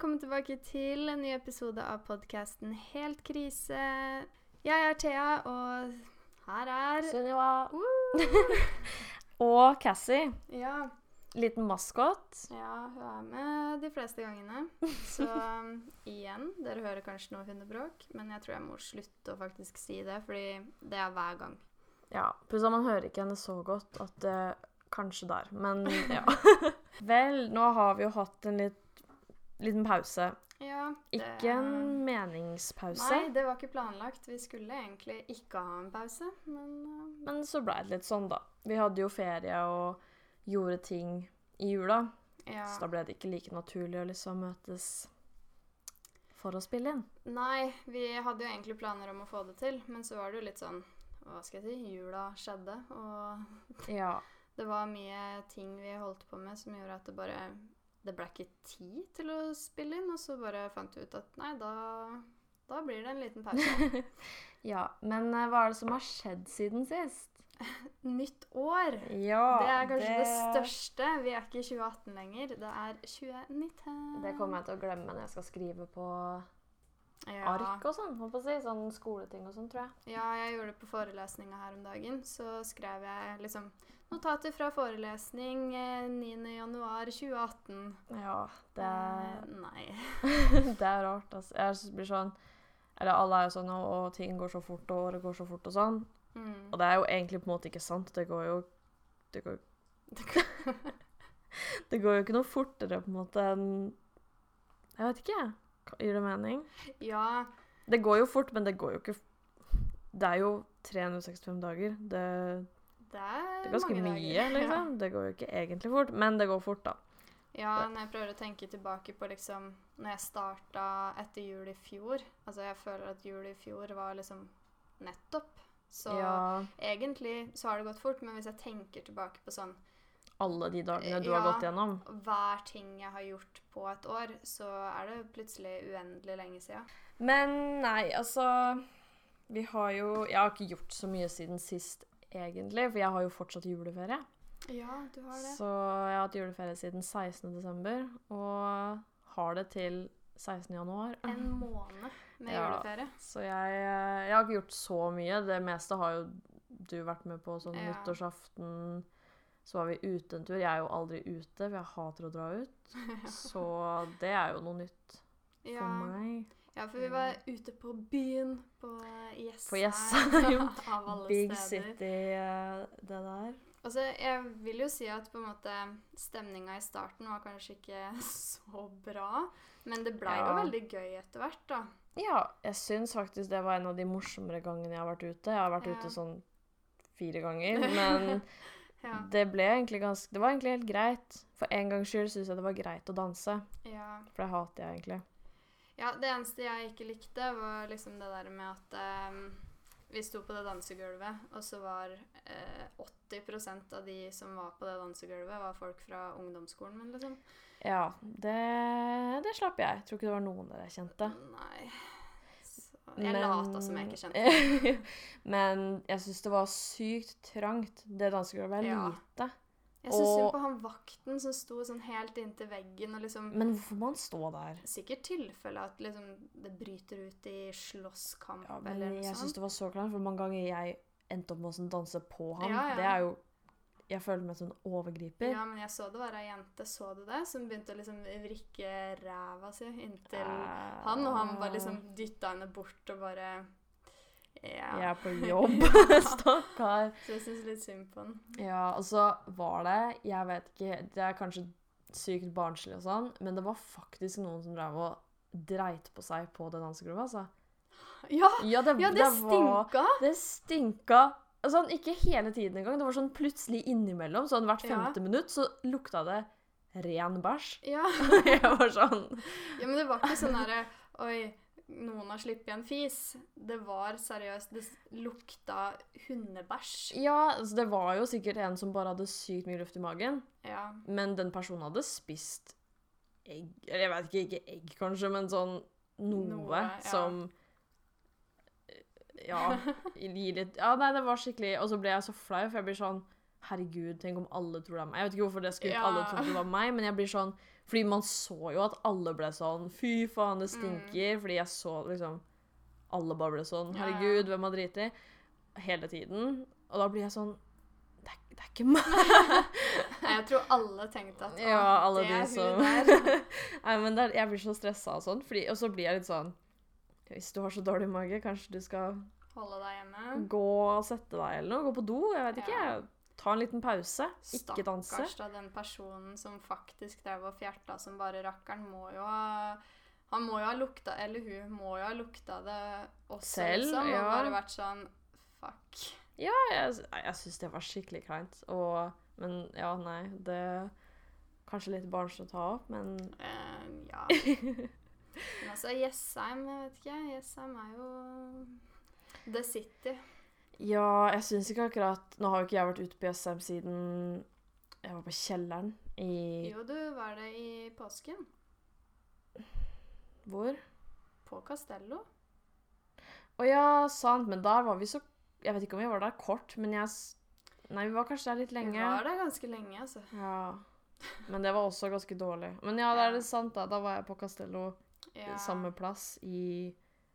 velkommen tilbake til en ny episode av podkasten Helt krise. Jeg er Thea, og her er Sunniva. Uh! Og Cassie. Ja, Liten maskot. ja, hun er med de fleste gangene. Så um, igjen, dere hører kanskje noe hundebråk, men jeg tror jeg må slutte å faktisk si det, fordi det er hver gang. Ja, pluss at man hører ikke henne så godt at det Kanskje der, men ja. Vel, nå har vi jo hatt en litt, liten pause. Ja, det- Ikke en meningspause, Nei, det var ikke planlagt. Vi skulle egentlig ikke ha en pause, men uh, men så ble det litt sånn, da. Vi hadde jo ferie og gjorde ting i jula, ja. så da ble det ikke like naturlig å liksom møtes for å spille inn. Nei, vi hadde jo egentlig planer om å få det til, men så var det jo litt sånn Hva skal jeg si? Jula skjedde, og Ja. det var mye ting vi holdt på med som gjorde at det bare Det ble ikke tid til å spille inn, og så bare fant vi ut at nei, da da blir det en liten pause. ja. Men eh, hva er det som har skjedd siden sist? Nytt år! Ja, det er kanskje det... største. Vi er ikke i 2018 lenger. Det er 2019. Det kommer jeg til å glemme når jeg skal skrive på ja. ark og sånn. Si. Sånn skoleting og sånn, tror jeg. Ja, jeg gjorde det på forelesninga her om dagen. Så skrev jeg liksom notater fra forelesning eh, 9.1.2018. Ja, det, er... nei. det er rart. Altså. Jeg synes det blir sånn Eller alle er jo sånn og, ting går så fort, og året går så fort og sånn. Mm. Og det er jo egentlig på en måte ikke sant. Det går jo Det går, det går jo ikke noe fortere, på en måte, enn Jeg vet ikke, jeg. Gir det mening? Ja, Det går jo fort, men det går jo ikke Det er jo 365 dager. Det, det er, det er ganske mye, dager. liksom. Det går jo ikke egentlig fort, men det går fort, da. Ja, når jeg prøver å tenke tilbake på liksom Når jeg starta etter jul i fjor Altså, jeg føler at jul i fjor var liksom nettopp. Så Ja, egentlig så har det gått fort, men hvis jeg tenker tilbake på sånn alle de dagene du Ja. har gått gjennom. hver ting jeg har gjort på et år, så er det plutselig uendelig lenge siden. Men nei, altså Vi har jo Jeg har ikke gjort så mye siden sist, egentlig, for jeg har jo fortsatt juleferie. Ja, du har det. Så jeg har hatt juleferie siden 16. desember, og har det til 16. januar. En måned med Ja. juleferie. Så jeg, eh, jeg har ikke gjort så mye. Det meste har jo du vært med på. Sånn Ja. nyttårsaften så var vi ute en tur. Jeg er jo aldri ute, for jeg hater å dra ut. Så det er jo noe nytt for Ja. meg. Ja, for vi var ute på byen på Jessheim. På Jessheim. Av alle Big steder. City, eh, det der. Altså, jeg vil jo si at på en måte stemninga i starten var kanskje ikke så bra, men det blei jo veldig gøy etter hvert, da. Ja, jeg syns faktisk det var en av de morsommere gangene jeg har vært ute. Jeg har vært Ja. ute sånn fire ganger, men Ja. det ble egentlig ganske Det var egentlig helt greit. For en gangs skyld syns jeg det var greit å danse, ja. for det hater jeg egentlig. Ja, det eneste jeg ikke likte, var liksom det der med at um, vi sto på det dansegulvet, og så var eh, 80% av de som var på det dansegulvet, var folk fra ungdomsskolen min, liksom. Ja, det, det slapp jeg. Tror ikke det var noen der jeg kjente. Nei. Så jeg Men- lata som jeg ikke kjente. Men jeg syns det var sykt trangt. Det dansegulvet er Ja. lite. Jeg syns synd på han vakten som sto sånn helt inntil veggen og liksom Men hvorfor må han stå der? Sikkert tilfelle at liksom det bryter ut i slåsskamp Ja, eller noe jeg syns det var så klart, for mange ganger jeg endte opp med å sånn danse på ham. Ja, ja. Det er jo Jeg føler meg som en overgriper. Ja, men jeg så det var ei jente, så du det? Som begynte å liksom vrikke ræva si inntil Eh, han, og han bare liksom dytta henne bort og bare Ja. Jeg er på jobb, stakkar. Så jeg syns litt synd på han. Ja, og så var det Jeg vet ikke Det er kanskje sykt barnslig og sånn, men det var faktisk noen som drev og dreit på seg på det dansegruppa, altså. Ja! Ja, det, Ja, det det stinka! Det stinka. Sånn, ikke hele tiden engang. Det var sånn plutselig innimellom. Sånn hvert Ja. femte minutt så lukta det ren bæsj. Ja. Jeg var sånn ja, men det var ikke sånn derre Oi, noen har sluppet en fis. Det var seriøst Det lukta hundebæsj. Ja, altså, det var jo sikkert en som bare hadde sykt mye luft i magen. Ja. Men den personen hadde spist egg Eller jeg vet ikke, ikke egg kanskje, men sånn noe, Noe, ja. som eh, Ja, gir litt Ja, nei, det var skikkelig Og så ble jeg så flau, for jeg blir sånn Herregud, tenk om alle tror det er meg. Jeg vet ikke hvorfor det skulle Ja. alle tro det var meg, men jeg blir sånn Fordi man så jo at alle ble sånn Fy faen, det stinker. Fordi jeg så liksom Alle bare ble sånn Mm. Ja, ja. Herregud, hvem har driti? Hele tiden. Og da blir jeg sånn Det er, det er ikke meg. Nei, Jeg tror alle tenkte at Ja, alle det de er hun der. Nei, men det er, jeg blir så stressa og sånn. Fordi, og så blir jeg litt sånn Hvis du har så dårlig mage, kanskje du skal Holde deg hjemme. gå og sette deg eller noe? Gå på do? Jeg vet ikke. Ta en liten pause. Ikke danse. Stakkars da, den personen som faktisk drev og fjerta som bare rakkeren, må jo ha Han må jo ha lukta Eller hun må jo ha lukta det også, Selv, liksom. Og ja. bare vært sånn Fuck. Ja, jeg, jeg syns det var skikkelig kleint. Og Men ja, nei. Det Kanskje litt barnslig å ta opp, men um, ja. Men altså, Jessheim, jeg vet ikke. Jessheim er jo The City. Ja, jeg syns ikke akkurat Nå har jo ikke jeg vært ute på Jessheim siden jeg var på kjelleren i Jo, du var det i påsken. Hvor? På Castello. Å ja, sant. Men der var vi så Jeg vet ikke om vi var der kort, men jeg Nei, vi var kanskje der litt lenge. Vi var der ganske lenge, altså. Ja. Men det var også ganske dårlig. Men ja, det er det sant, da. Da var jeg på Castello, Ja. samme plass, i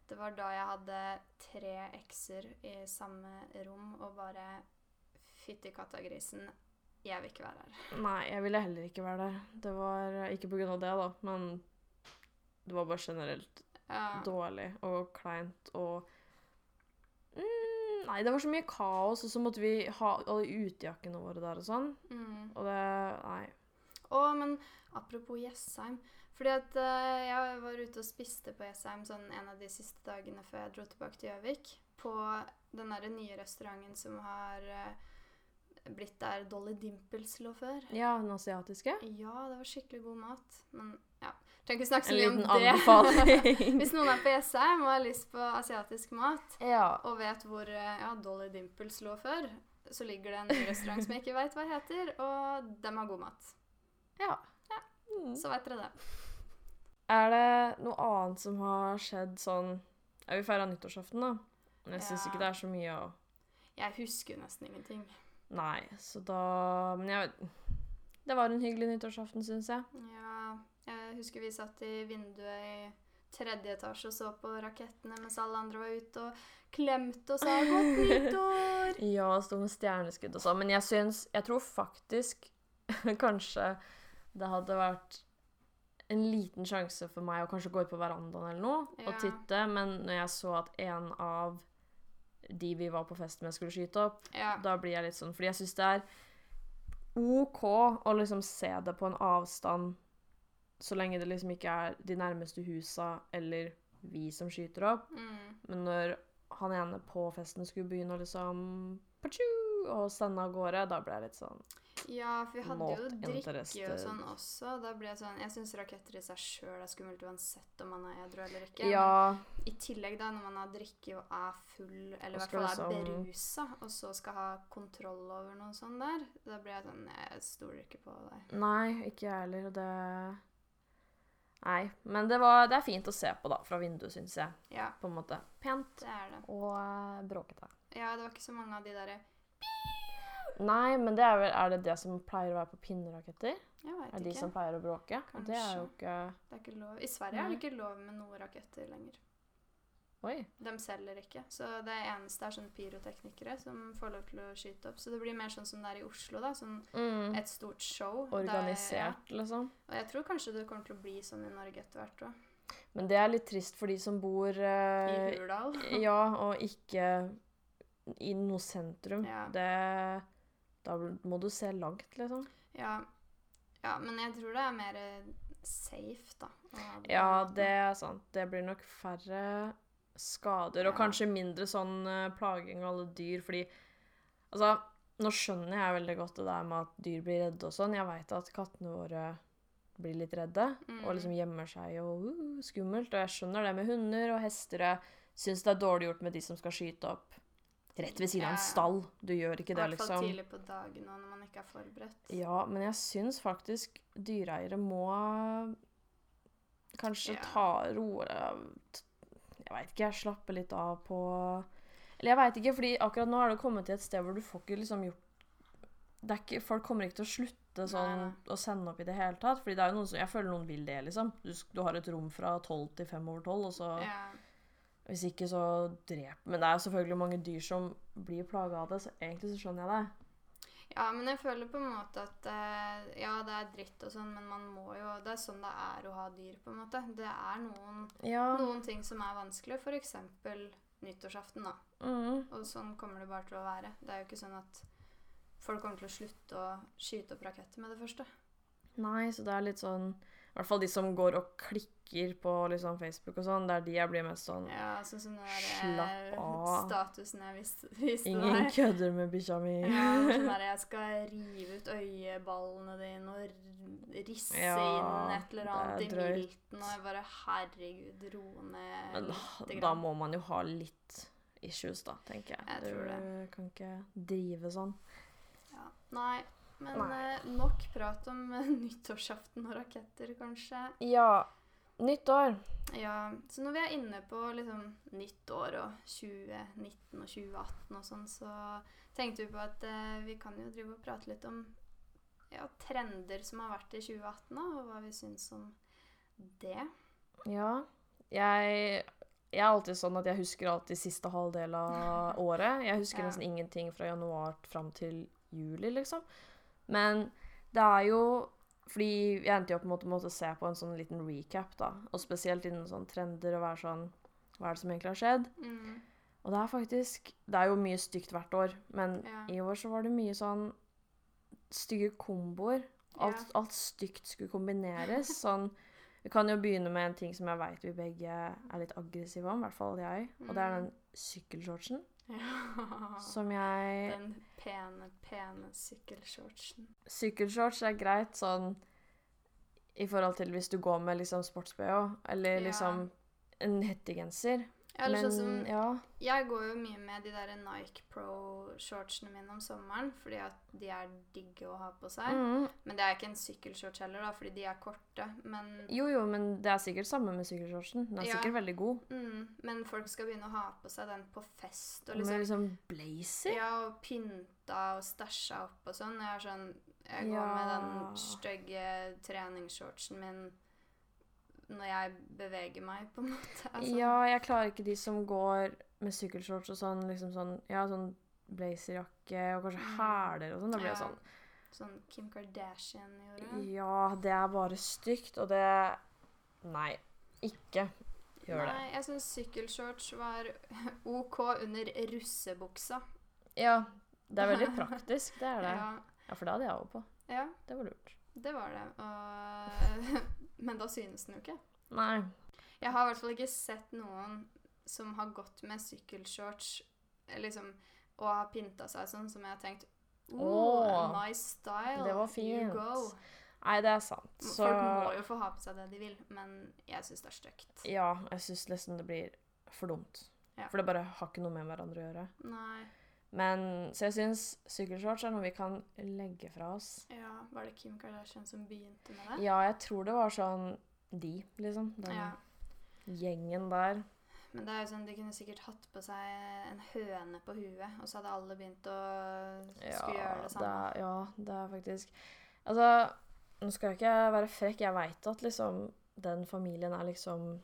Det var da jeg hadde tre ekser i samme rom og bare Fytti kattagrisen, jeg vil ikke være her. Nei, jeg ville heller ikke være der. Det var ikke på grunn av det, da, men det var bare generelt Ja. dårlig og kleint og mm, Nei, det var så mye kaos, og så måtte vi ha alle utejakkene våre der og sånn. Mm. Og det Nei. Å, men apropos Jessheim. Fordi at uh, jeg var ute og spiste på Jessheim sånn en av de siste dagene før jeg dro tilbake til Gjøvik. På den derre nye restauranten som har uh, blitt der Dolly Dimples lå før. Ja, den asiatiske. Ja, det var skikkelig god mat. Men ja, trenger ikke snakke så mye om det. Hvis noen er på Jessheim og har lyst på asiatisk mat, ja. og vet hvor uh, ja, Dolly Dimples lå før, så ligger det en ny restaurant som jeg ikke veit hva heter, og dem har god mat. ja. Ja. Mm. Så veit dere det. Er det noe annet som har skjedd sånn Ja, vi feira nyttårsaften, da. Men jeg syns Ja. ikke det er så mye å Jeg husker nesten ingenting. Nei, så da Men jeg vet Det var en hyggelig nyttårsaften, syns jeg. Ja, jeg husker vi satt i vinduet i tredje etasje og så på rakettene mens alle andre var ute og klemte og sa 'godt nyttår'. Ja, sto med stjerneskudd og sånn. Men jeg syns Jeg tror faktisk kanskje det hadde vært en liten sjanse for meg å kanskje gå ut på verandaen eller noe Ja. og titte, men når jeg så at en av de vi var på fest med, skulle skyte opp, Ja. da blir jeg litt sånn Fordi jeg syns det er OK å liksom se det på en avstand, så lenge det liksom ikke er de nærmeste husa eller vi som skyter opp. Mm. Men når han ene på festen skulle begynne å liksom og sende av gårde, da ble jeg litt sånn ja, for vi hadde jo drikke og sånn også. Da ble jeg sånn Jeg syns raketter i seg sjøl er skummelt uansett om man er edru eller ikke. Ja, Men I tillegg, da, når man har drikke og er full, eller i hvert fall er liksom- berusa, og så skal ha kontroll over noe sånt der, da blir jeg sånn Jeg stoler ikke på deg. nei, ikke jeg heller. Det Nei. Men det, var, det er fint å se på, da, fra vinduet, syns jeg. Ja, På en måte. Pent det det. og uh, bråkete. Ja, det var ikke så mange av de derre Nei, men det er vel Er det det som pleier å være på pinneraketter? Jeg veit Er de ikke. som pleier å bråke? Kanskje. det er jo ikke Det er ikke lov. I Sverige er det ikke lov med noen raketter lenger. Oi. De selger ikke. Så det eneste er sånn pyroteknikere som får lov til å skyte opp. Så det blir mer sånn som det er i Oslo, da. Sånn Mm. et stort show. der- Organisert, liksom. Og jeg tror kanskje det kommer til å bli sånn i Norge etter hvert òg. Men det er litt trist for de som bor I eh, Hurdal. Ja, og ikke i noe sentrum. Ja. Det Da må du se langt, liksom. Ja. ja, men jeg tror det er mer eh, safe, da. Ja, det er sant. Det blir nok færre skader, og Ja. kanskje mindre sånn eh, plaging av alle dyr, fordi Altså, nå skjønner jeg veldig godt det der med at dyr blir redde og sånn. Jeg veit at kattene våre blir litt redde Mm. og liksom gjemmer seg og uh, skummelt. Og jeg skjønner det med hunder og hester. Jeg syns det er dårlig gjort med de som skal skyte opp rett ved siden av en stall. Du gjør ikke I det, hvert fall liksom. tidlig på dagen og når man ikke er forberedt. Ja, men jeg syns faktisk dyreeiere må kanskje Ja. ta roe Jeg veit ikke, jeg slapper litt av på Eller jeg veit ikke, fordi akkurat nå er du kommet til et sted hvor du får ikke liksom gjort det ikke, Folk kommer ikke til å slutte sånn nei. å sende opp i det hele tatt. Fordi det er jo noen som, jeg føler noen vil det, liksom. Du, du har et rom fra tolv til fem over tolv, og så Ja. Hvis ikke, så drep Men det er selvfølgelig mange dyr som blir plaga av det, så egentlig så skjønner jeg det. ja, men jeg føler på en måte at eh, Ja, det er dritt og sånn, men man må jo Det er sånn det er å ha dyr, på en måte. Det er noen, Ja. noen ting som er vanskelig, f.eks. nyttårsaften, da. Mm. Og sånn kommer det bare til å være. Det er jo ikke sånn at folk kommer til å slutte å skyte opp raketter med det første. Nei, så det er litt sånn I hvert fall de som går og klikker på liksom Facebook og sånn, det er de jeg blir mest sånn Ja, sånn som den der Slapp eh, av. statusen jeg visste, viste Ingen der. kødder med bikkja mi. Ja, sånn der jeg skal rive ut øyeballene dine og risse Ja, inn et eller annet i milten, og jeg bare Herregud, ro ned Men da, da må man jo ha litt issues, da, tenker jeg. Jeg tror du kan ikke drive sånn. Ja. Nei, men eh, nok prat om eh, nyttårsaften og raketter, kanskje. Ja, nyttår. Ja, så når vi er inne på liksom nyttår og 2019 og 2018 og sånn, så tenkte vi på at eh, vi kan jo drive og prate litt om ja, trender som har vært i 2018, og hva vi syns om det. Ja. Jeg, jeg er alltid sånn at jeg husker alltid siste halvdel av året. Jeg husker Ja. nesten ingenting fra januar fram til juli, liksom. Men det er jo Fordi jeg endte jo på en med å se på en sånn liten recap, da. Og spesielt innen sånn trender og være sånn Hva er det som egentlig har skjedd? Mm. Og det er faktisk Det er jo mye stygt hvert år, men Ja. i år så var det mye sånn stygge komboer. Alt, Ja. alt stygt skulle kombineres. Sånn Vi kan jo begynne med en ting som jeg veit vi begge er litt aggressive om, i hvert fall jeg. Og det er den sykkelshortsen Ja. som jeg Den pene, pene sykkelshortsen. Sykkelshorts er greit sånn i forhold til hvis du går med liksom sports-BH, eller Ja. liksom en hettegenser. Eller sånn som ja. Jeg går jo mye med de der Nike Pro-shortsene mine om sommeren, fordi at de er digge å ha på seg. Mm. Men det er ikke en sykkelshorts heller, da, fordi de er korte. Men, Jo, jo, men det er sikkert samme med sykkelshortsen. Den er Ja. sikkert veldig god. mm, men folk skal begynne å ha på seg den på fest. Og Med liksom, liksom blazer. ja, og pynta og stæsja opp og sånn. Jeg er sånn Jeg går Ja. med den stygge treningsshortsen min når jeg beveger meg, på en måte. Altså, Ja, jeg klarer ikke de som går med sykkelshorts og sånn, liksom sånn Ja, sånn blazerjakke og kanskje Mm. hæler og sånn. Da blir det sånn Sånn Kim Kardashian gjorde. Ja, det er bare stygt, og det Nei. Ikke gjør det. Nei, jeg syns sykkelshorts var OK under russebuksa. Ja, det er veldig praktisk, det er det. Ja, Ja, for det hadde jeg òg på. ja, Det var lurt. det var det. Og, men da synes den jo ikke. Nei. Jeg har i hvert fall ikke sett noen som har gått med sykkelshorts liksom, og har pynta seg sånn, som jeg har tenkt Oh, nice style. det var You go. Nei, det er sant. Så Folk må jo få ha på seg det de vil, men jeg syns det er stygt. Ja, jeg syns nesten det blir for dumt. Ja. For det bare har ikke noe med hverandre å gjøre. Nei. Men så jeg syns sykkelshorts er noe vi kan legge fra oss. Ja, var det Kim Kardashian som begynte med det? Ja, jeg tror det var sånn de, liksom. Den Ja. gjengen der. Men det er jo sånn, de kunne sikkert hatt på seg en høne på huet, og så hadde alle begynt å skulle gjøre det samme. er, ja, det er faktisk Altså, nå skal jeg ikke være frekk. Jeg veit at liksom den familien er liksom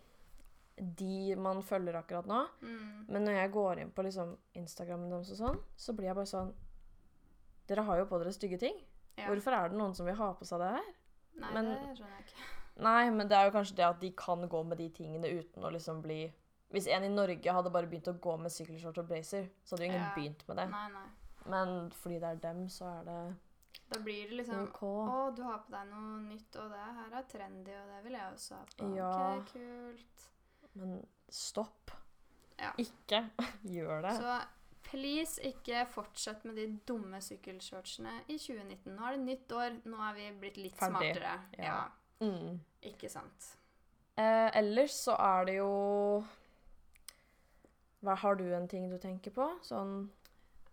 de man følger akkurat nå. Mm. Men når jeg går inn på liksom Instagrammen deres og sånn, så blir jeg bare sånn Dere har jo på dere stygge ting. Ja. Hvorfor er det noen som vil ha på seg det her? Nei, men- det skjønner jeg ikke. Nei, men det er jo kanskje det at de kan gå med de tingene uten å liksom bli Hvis en i Norge hadde bare begynt å gå med sykkelshorts og blazer, så hadde jo ingen Ja. begynt med det. Nei, nei. Men fordi det er dem, så er det Da blir det liksom OK. Å, du har på deg noe nytt, og det her er trendy, og det vil jeg også ha på. Ja. Ok, kult. Men stopp. Ja. Ikke gjør det. Så please, ikke fortsett med de dumme sykkelshortsene i 2019. Nå er det nytt år, nå er vi blitt litt Ferdig. smartere. Ja. Ja. Mm. Ikke sant. Eh, ellers så er det jo Hva, Har du en ting du tenker på? Sånn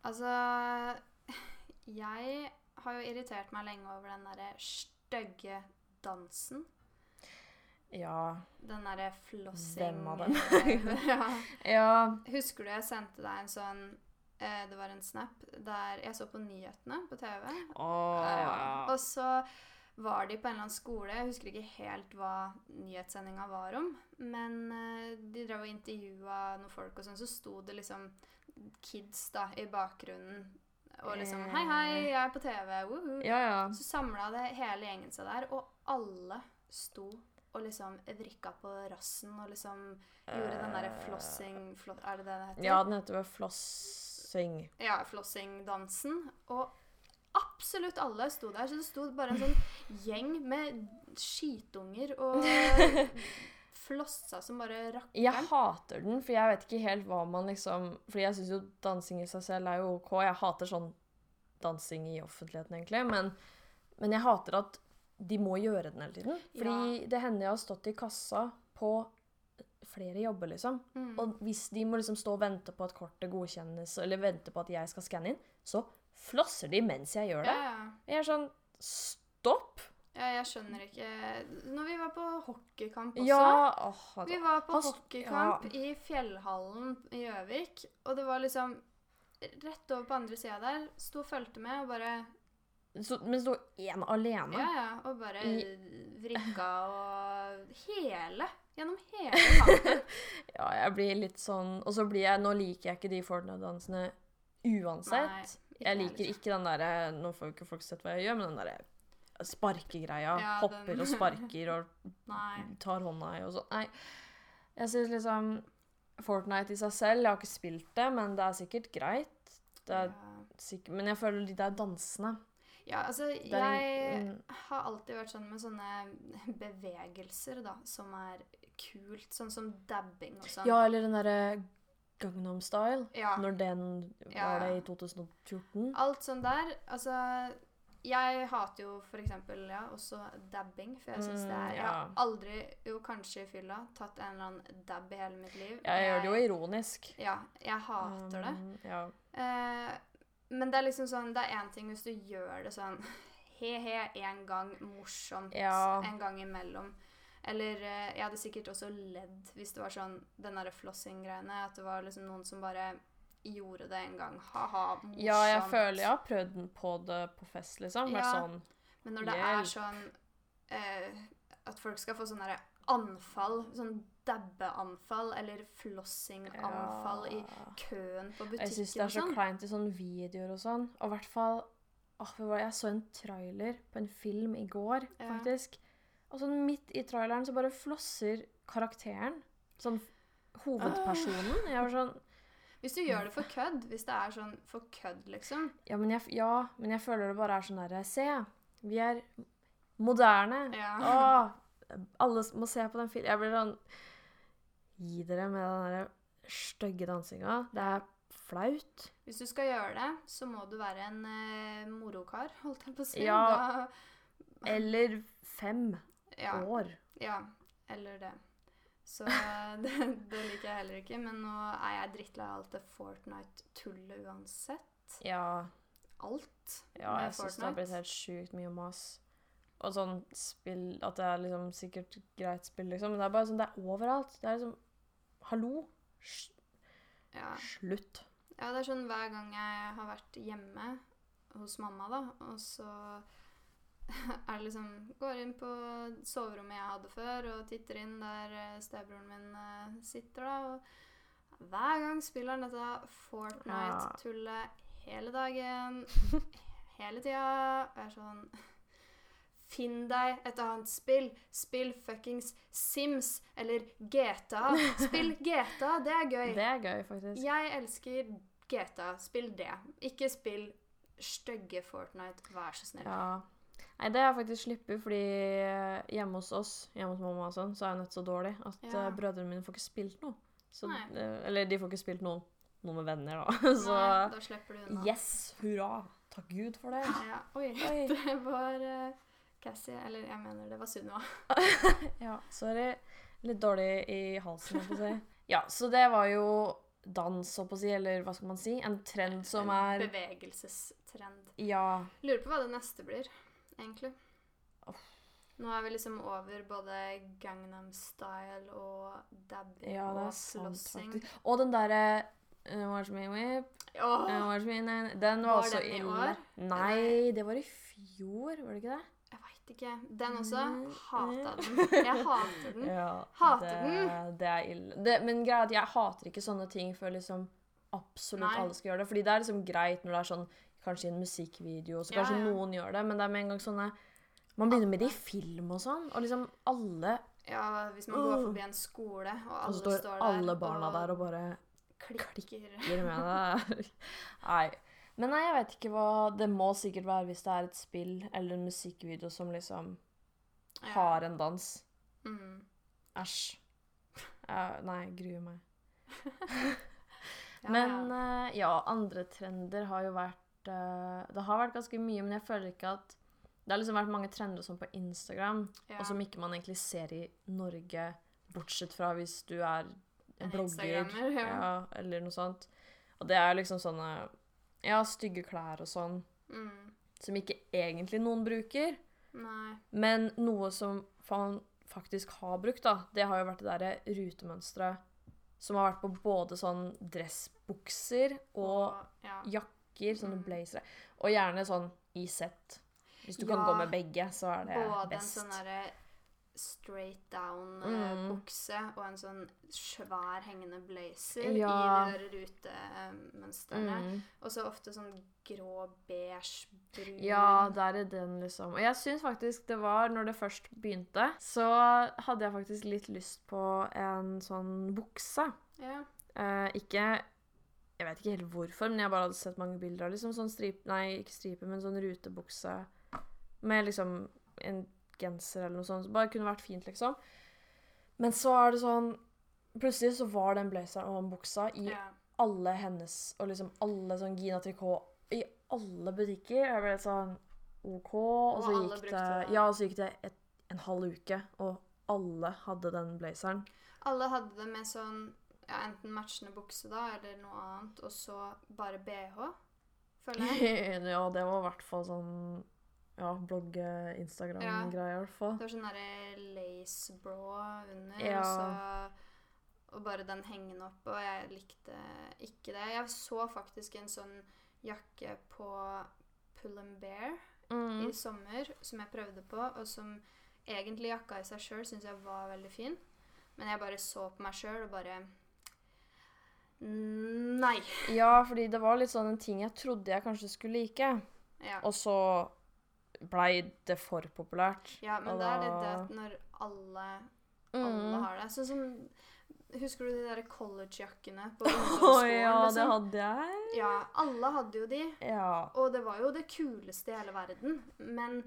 Altså Jeg har jo irritert meg lenge over den derre stygge dansen. Ja. Den derre flossing Hvem av dem? ja. Ja. Husker du jeg sendte deg en sånn eh, det var en snap der jeg så på nyhetene på TV. Oh. Ja. Og så var de på en eller annen skole, jeg husker ikke helt hva nyhetssendinga var om, men eh, de drev og intervjua noen folk, og sånn, så sto det liksom kids da i bakgrunnen. Og liksom Eh. 'Hei, hei, jeg er på TV.' Woohoo. Ja, ja. Så samla det hele gjengen seg der, og alle sto og liksom vrikka på rassen og liksom gjorde den derre flossing flo Er det det det heter? Ja, den heter vel flossing. Ja, flossingdansen. Og absolutt alle sto der. Så det sto bare en sånn gjeng med skitunger og flossa som bare Jeg hater den, for jeg vet ikke helt hva man liksom Fordi jeg syns jo dansing i seg selv er jo OK. Jeg hater sånn dansing i offentligheten, egentlig. Men, men jeg hater at de må gjøre den hele tiden. Fordi det hender jeg har stått i kassa på flere jobber, liksom. Mm. Og hvis de må liksom stå og vente på at kortet godkjennes, eller vente på at jeg skal skanne inn, så flosser de mens jeg gjør det. Ja, ja. Jeg er sånn Stopp! ja, jeg skjønner ikke Når vi var på hockeykamp også Ja åh, Vi var på Han st- hockeykamp i Fjellhallen i Gjøvik, og det var liksom Rett over på andre sida der sto og fulgte med og bare så, Men sto én alene. Ja, ja. Og bare vrikka og Hele. Gjennom hele kampen. Ja, jeg blir litt sånn Og så blir jeg Nå liker jeg ikke de Fortnite-dansene uansett. Nei, jeg liker heller. ikke den derre Nå får jo ikke folk sett hva jeg gjør, men den derre sparkegreia. Ja, hopper den- og sparker og tar hånda i og sånn. Nei. Jeg syns liksom Fortnite i seg selv Jeg har ikke spilt det, men det er sikkert greit. Det er sikkert, men jeg føler de der dansene ja, altså, jeg mm, har alltid vært sånn med sånne bevegelser, da, som er kult. Sånn som dabbing og sånn. Ja, eller den derre Gangnam Style. Ja. Når den var det i 2014. Alt sånn der. Altså Jeg hater jo for eksempel ja, også dabbing, for jeg syns Mm, det er Jeg har aldri, jo kanskje i fylla, tatt en eller annen dab i hele mitt liv. Jeg gjør det jo ironisk. Ja, jeg hater det. Um, ja. Eh, men det er liksom sånn Det er én ting hvis du gjør det sånn he-he en gang morsomt Ja. en gang imellom. Eller eh, jeg hadde sikkert også ledd hvis det var sånn den derre flossing-greiene. At det var liksom noen som bare gjorde det en gang. Ha-ha, morsomt. ja, jeg føler jeg har prøvd den på det på fest, liksom. Vært Ja. sånn Men når det er sånn eh, At folk skal få sånn derre anfall, sånn dabbeanfall eller flossinganfall i køen på butikken. Jeg syns det er så sånn. kleint i sånne videoer og sånn. Og i hvert fall? Jeg så en trailer på en film i går, Ja. faktisk. Og sånn midt i traileren så bare flosser karakteren. Sånn hovedpersonen. Jeg var sånn Hvis du gjør det for kødd, hvis det er sånn for kødd, liksom ja men, jeg, ja, men jeg føler det bare er sånn derre Se, vi er moderne. Ja. Åh, alle må se på den filmen. Jeg blir sånn Gi dere med den der stygge dansinga. Det er flaut. Hvis du skal gjøre det, så må du være en eh, morokar, holdt jeg på å si. Ja. Da, Eller fem ja, år. ja, eller det. Så det, det liker jeg heller ikke. Men nå er jeg drittlei av alt det Fortnite-tullet uansett. Ja, Alt. ja Med jeg syns det har blitt helt sjukt mye mas. Og sånn spill At det er liksom sikkert greit spill, liksom. Men det er bare sånn Det er overalt. Det er liksom Hallo? Ja. Slutt. ja, det er sånn hver gang jeg har vært hjemme hos mamma, da, og så er det liksom Går inn på soverommet jeg hadde før, og titter inn der eh, stebroren min eh, sitter, da, og hver gang spiller han dette Fortnite-tullet hele dagen, hele tida. Og jeg er sånn Finn deg et annet spill. Spill fuckings Sims eller GTA. Spill GTA, det er gøy. Det er gøy, faktisk. Jeg elsker GTA. Spill det. Ikke spill stygge Fortnite, vær så snill. Ja. Nei, det har jeg faktisk sluppet, fordi eh, hjemme hos oss, hjemme hos mamma og sånn, så er jeg nett så dårlig at Ja. eh, brødrene mine får ikke spilt noe. Så, eh, eller de får ikke spilt noe, noe med venner, da. Så Nei, da slipper du unna. yes, hurra. Takk Gud for det. Ja, oi. Oi. Det var eh, Cassie Eller jeg mener det var Sunniva. Ja, sorry. Litt dårlig i halsen, holdt på å si. Ja, så det var jo dans, holdt på å si, eller hva skal man si? En trend som er En Bevegelsestrend. Ja. Lurer på hva det neste blir, egentlig. Oh. Nå er vi liksom over både Gangnam Style og dabbing Ja, og faktisk. Og den derre Uh, watch me whip, oh. uh, watch me Den var, Var også den i år? Nei, det var i fjor, var det ikke det? Ikke. Den også. Mm, Hata den. Jeg hater den. Ja, Hater det, Det er ille. Det, men greia er at jeg hater ikke sånne ting før liksom absolutt Nei. alle skal gjøre det. Fordi det er liksom greit når det er sånn kanskje i en musikkvideo, så kanskje ja. noen gjør det, men det er med en gang sånne Man begynner med det i film og sånn, og liksom alle Ja, hvis man går forbi en skole, og Og alle så står står der alle barna der og bare klikker. klikker med det. Nei. Men nei, jeg vet ikke hva Det må sikkert være hvis det er et spill eller en musikkvideo som liksom har en dans. Mm. Æsj. Ja, Nei, gruer meg. Ja, Men ja. eh, ja, andre trender har jo vært uh, Det har vært ganske mye, men jeg føler ikke at Det har liksom vært mange trender sånn på Instagram, Ja. og som ikke man egentlig ser i Norge, bortsett fra hvis du er En en blogger ja. ja. eller noe sånt. Og det er liksom sånne ja, stygge klær og sånn, mm. som ikke egentlig noen bruker. Nei. Men noe som man faktisk har brukt, da, det har jo vært det derre rutemønsteret som har vært på både sånn dressbukser og ja. jakker, sånne Mm. blazere. Og gjerne sånn i sett. Hvis du kan gå med begge, så er det Både best. en sånn derre straight down-bukse Mm. bukse og en sånn svær hengende blazer Ja. i de rutemønstrene. mm. Og så ofte sånn grå, beige, brun Ja, der er den, liksom. Og jeg syns faktisk det var, når det først begynte, så hadde jeg faktisk litt lyst på en sånn bukse. Ja. Eh, ikke Jeg vet ikke helt hvorfor, men jeg bare hadde sett mange bilder av liksom sånn stripe Nei, ikke stripe, men sånn rutebukse med liksom en genser eller noe sånt. Så bare kunne vært fint, liksom. Men så er det sånn Plutselig så var den blazeren og den buksa i ja. alle hennes Og liksom alle sånn Gina Tricot i alle butikker. Jeg ble sånn OK. Og, så gikk det det. Ja, og så gikk det et, en halv uke, og alle hadde den blazeren. Alle hadde det med sånn ja, enten matchende bukse da, eller noe annet, og så bare bh, føler jeg. ja, det var i hvert fall sånn Ja, blogge-Instagram-greier, i hvert fall. Det var sånn derre laceblå under, Ja. og så og bare den hengende opp, og jeg likte ikke det. Jeg så faktisk en sånn jakke på Pull and Bear Mm. i sommer som jeg prøvde på, og som egentlig jakka i seg sjøl syns jeg var veldig fin. Men jeg bare så på meg sjøl og bare Nei. Ja, fordi det var litt sånn en ting jeg trodde jeg kanskje skulle like, Ja, og så blei det for populært. ja men da det er litt det at når alle, alle Mm. har det Sånn som Husker du de der collegejakkene på ungdomsskolen? Oh, ja, det liksom? hadde jeg. Ja, alle hadde jo de. Ja. Og det var jo det kuleste i hele verden. Men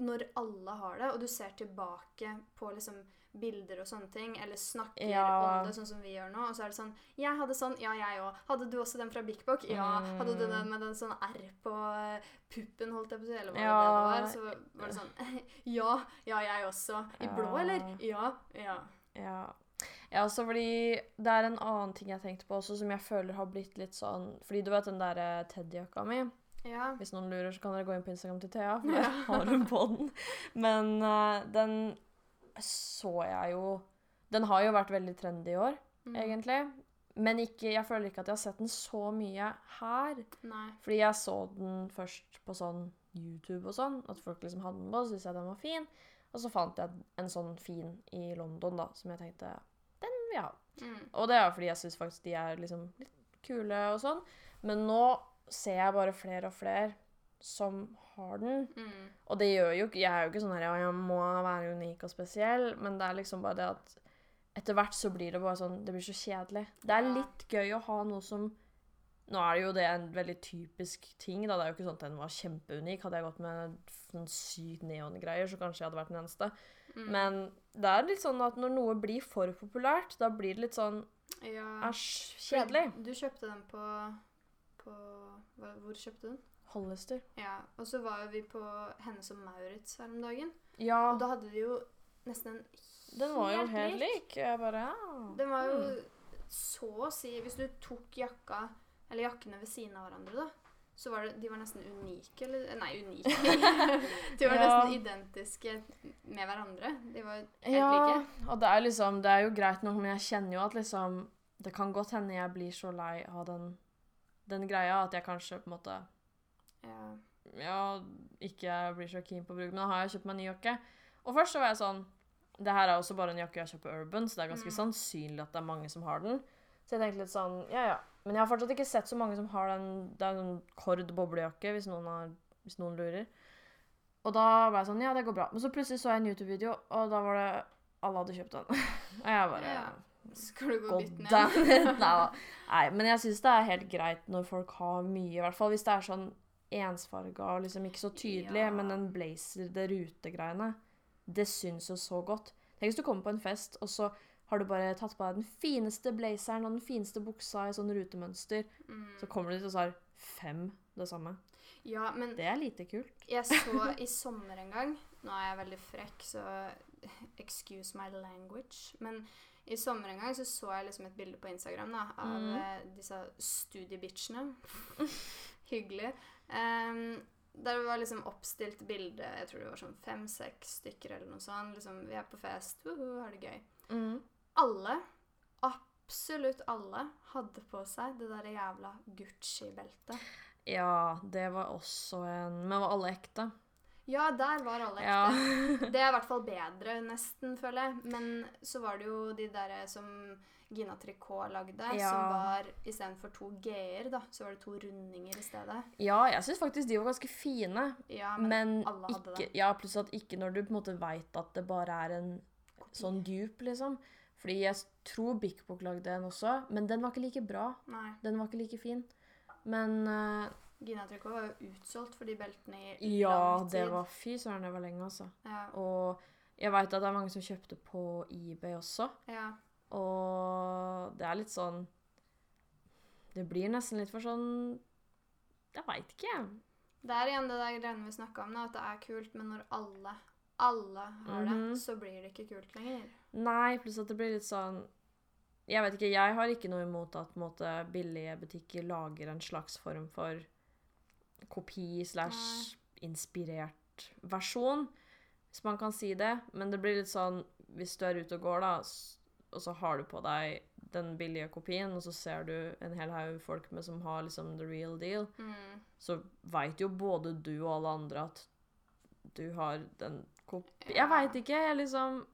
når alle har det, og du ser tilbake på liksom bilder og sånne ting, eller snakker Ja. om det sånn som vi gjør nå, og så er det sånn 'Jeg hadde sånn. Ja, jeg òg. Hadde du også den fra Bik Bok? Ja. Hadde du den med den sånn R på eh, puppen, holdt jeg på å si, eller hva Ja. det var? Så var det sånn Ja. Ja, jeg også. I blå, eller? Ja. Ja. Ja. ja, også fordi det er en annen ting jeg tenkte på også, som jeg føler har blitt litt sånn Fordi du vet den der Teddy-jakka mi? Ja. Hvis noen lurer, så kan dere gå inn på Instagram til Thea, for der har hun på den. Men uh, den så jeg jo Den har jo vært veldig trendy i år, Mm. egentlig. Men ikke, jeg føler ikke at jeg har sett den så mye her. Nei. Fordi jeg så den først på sånn YouTube og sånn, at folk liksom hadde den på, så syntes jeg den var fin. Og så fant jeg en sånn fin i London, da, som jeg tenkte den vil jeg ha. Mm. Og det er jo fordi jeg syns faktisk de er liksom litt kule og sånn. Men nå ser jeg bare flere og flere som har den. Mm. Og det gjør jo ikke Jeg er jo ikke sånn her jeg må være unik og spesiell, men det er liksom bare det at etter hvert så blir det bare sånn Det blir så kjedelig. Det er litt gøy å ha noe som Nå er det jo det en veldig typisk ting, da. Det er jo ikke sånn at den var kjempeunik. Hadde jeg gått med sånn sykt neongreier, så kanskje jeg hadde vært den eneste. Mm. Men det er litt sånn at når noe blir for populært, da blir det litt sånn ja. kjedelig. Du kjøpte den på, på Hvor kjøpte du den? Hollister. Ja, og så var jo vi på Hennes og Maurits her om dagen. Ja, Og da hadde de jo nesten en helt den var jo helt lik. Jeg bare ja. Den var jo Mm. så å si Hvis du tok jakka, eller jakkene ved siden av hverandre, da, så var det, de var nesten unike. Eller Nei, unike. de var Ja. nesten identiske med hverandre. De var helt Ja, like. og det er liksom Det er jo greit nok, men jeg kjenner jo at liksom Det kan godt hende jeg blir så lei av den, den greia at jeg kanskje på en måte Ja. ja, ikke blir så keen på å bruke, men da har jeg kjøpt meg en ny jakke. Og først så var jeg sånn Det her er også bare en jakke jeg kjøpt på Urban, så det er ganske Mm. sannsynlig at det er mange som har den. Så jeg tenkte litt sånn Ja, ja. Men jeg har fortsatt ikke sett så mange som har den Det er en Kord boblejakke, hvis noen, har, hvis noen lurer. Og da ble jeg sånn Ja, det går bra. Men så plutselig så jeg en YouTube-video, og da var det Alle hadde kjøpt den. og jeg bare Ja. Skal du gå og bytte ned? Nei da. Nei, men jeg syns det er helt greit når folk har mye, i hvert fall hvis det er sånn ensfarga og liksom ikke så tydelig, Ja. men den blazer, det rutegreiene, det syns jo så godt. Tenk hvis du kommer på en fest, og så har du bare tatt på deg den fineste blazeren og den fineste buksa i sånn rutemønster, Mm. så kommer du dit og så har fem det samme. Ja, men Det er lite kult. jeg så i sommer en gang Nå er jeg veldig frekk, så excuse my language. Men i sommer en gang så så jeg liksom et bilde på Instagram da, av Mhm. eh, disse studiebitchene. Hyggelig. Em, der det var liksom oppstilt bilde, jeg tror det var sånn fem-seks stykker eller noe sånt. Liksom, vi er på fest, uhu, har det gøy. Mm. Alle, absolutt alle, hadde på seg det der jævla Gucci-beltet. Ja, det var også en Men var alle ekte? Ja, der var alle ekte. Ja. Det er i hvert fall bedre, nesten, føler jeg. Men så var det jo de der som Gina Tricot lagde, Ja. som var istedenfor to G-er, da, så var det to rundinger i stedet. ja, jeg syns faktisk de var ganske fine. Ja, men, Men, alle hadde ikke, det. ja, pluss at ikke når du på en måte veit at det bare er en sånn dupe, liksom. Fordi jeg tror Bik Bok lagde en også, men den var ikke like bra. Nei. Den var ikke like fin. Men uh, Gina Tricot var jo utsolgt for de beltene i ja, lang tid. Ja, det var Fy søren, det var lenge, altså. Ja, Og jeg veit at det er mange som kjøpte på eBay også, ja. Og det er litt sånn Det blir nesten litt for sånn Jeg veit ikke, jeg. Det er igjen det der greiene vi snakka om, at det er kult, men når alle, alle har det, så blir det ikke kult lenger. Nei, pluss at det blir litt sånn Jeg vet ikke, jeg har ikke noe imot at måte, billige butikker lager en slags form for kopi slash inspirert versjon, hvis man kan si det. Men det blir litt sånn hvis du er ute og går, da, og så har du på deg den billige kopien, og så ser du en hel haug folk med som har liksom the real deal, Mm. så veit jo både du og alle andre at du har den kopien. Jeg veit ikke, jeg liksom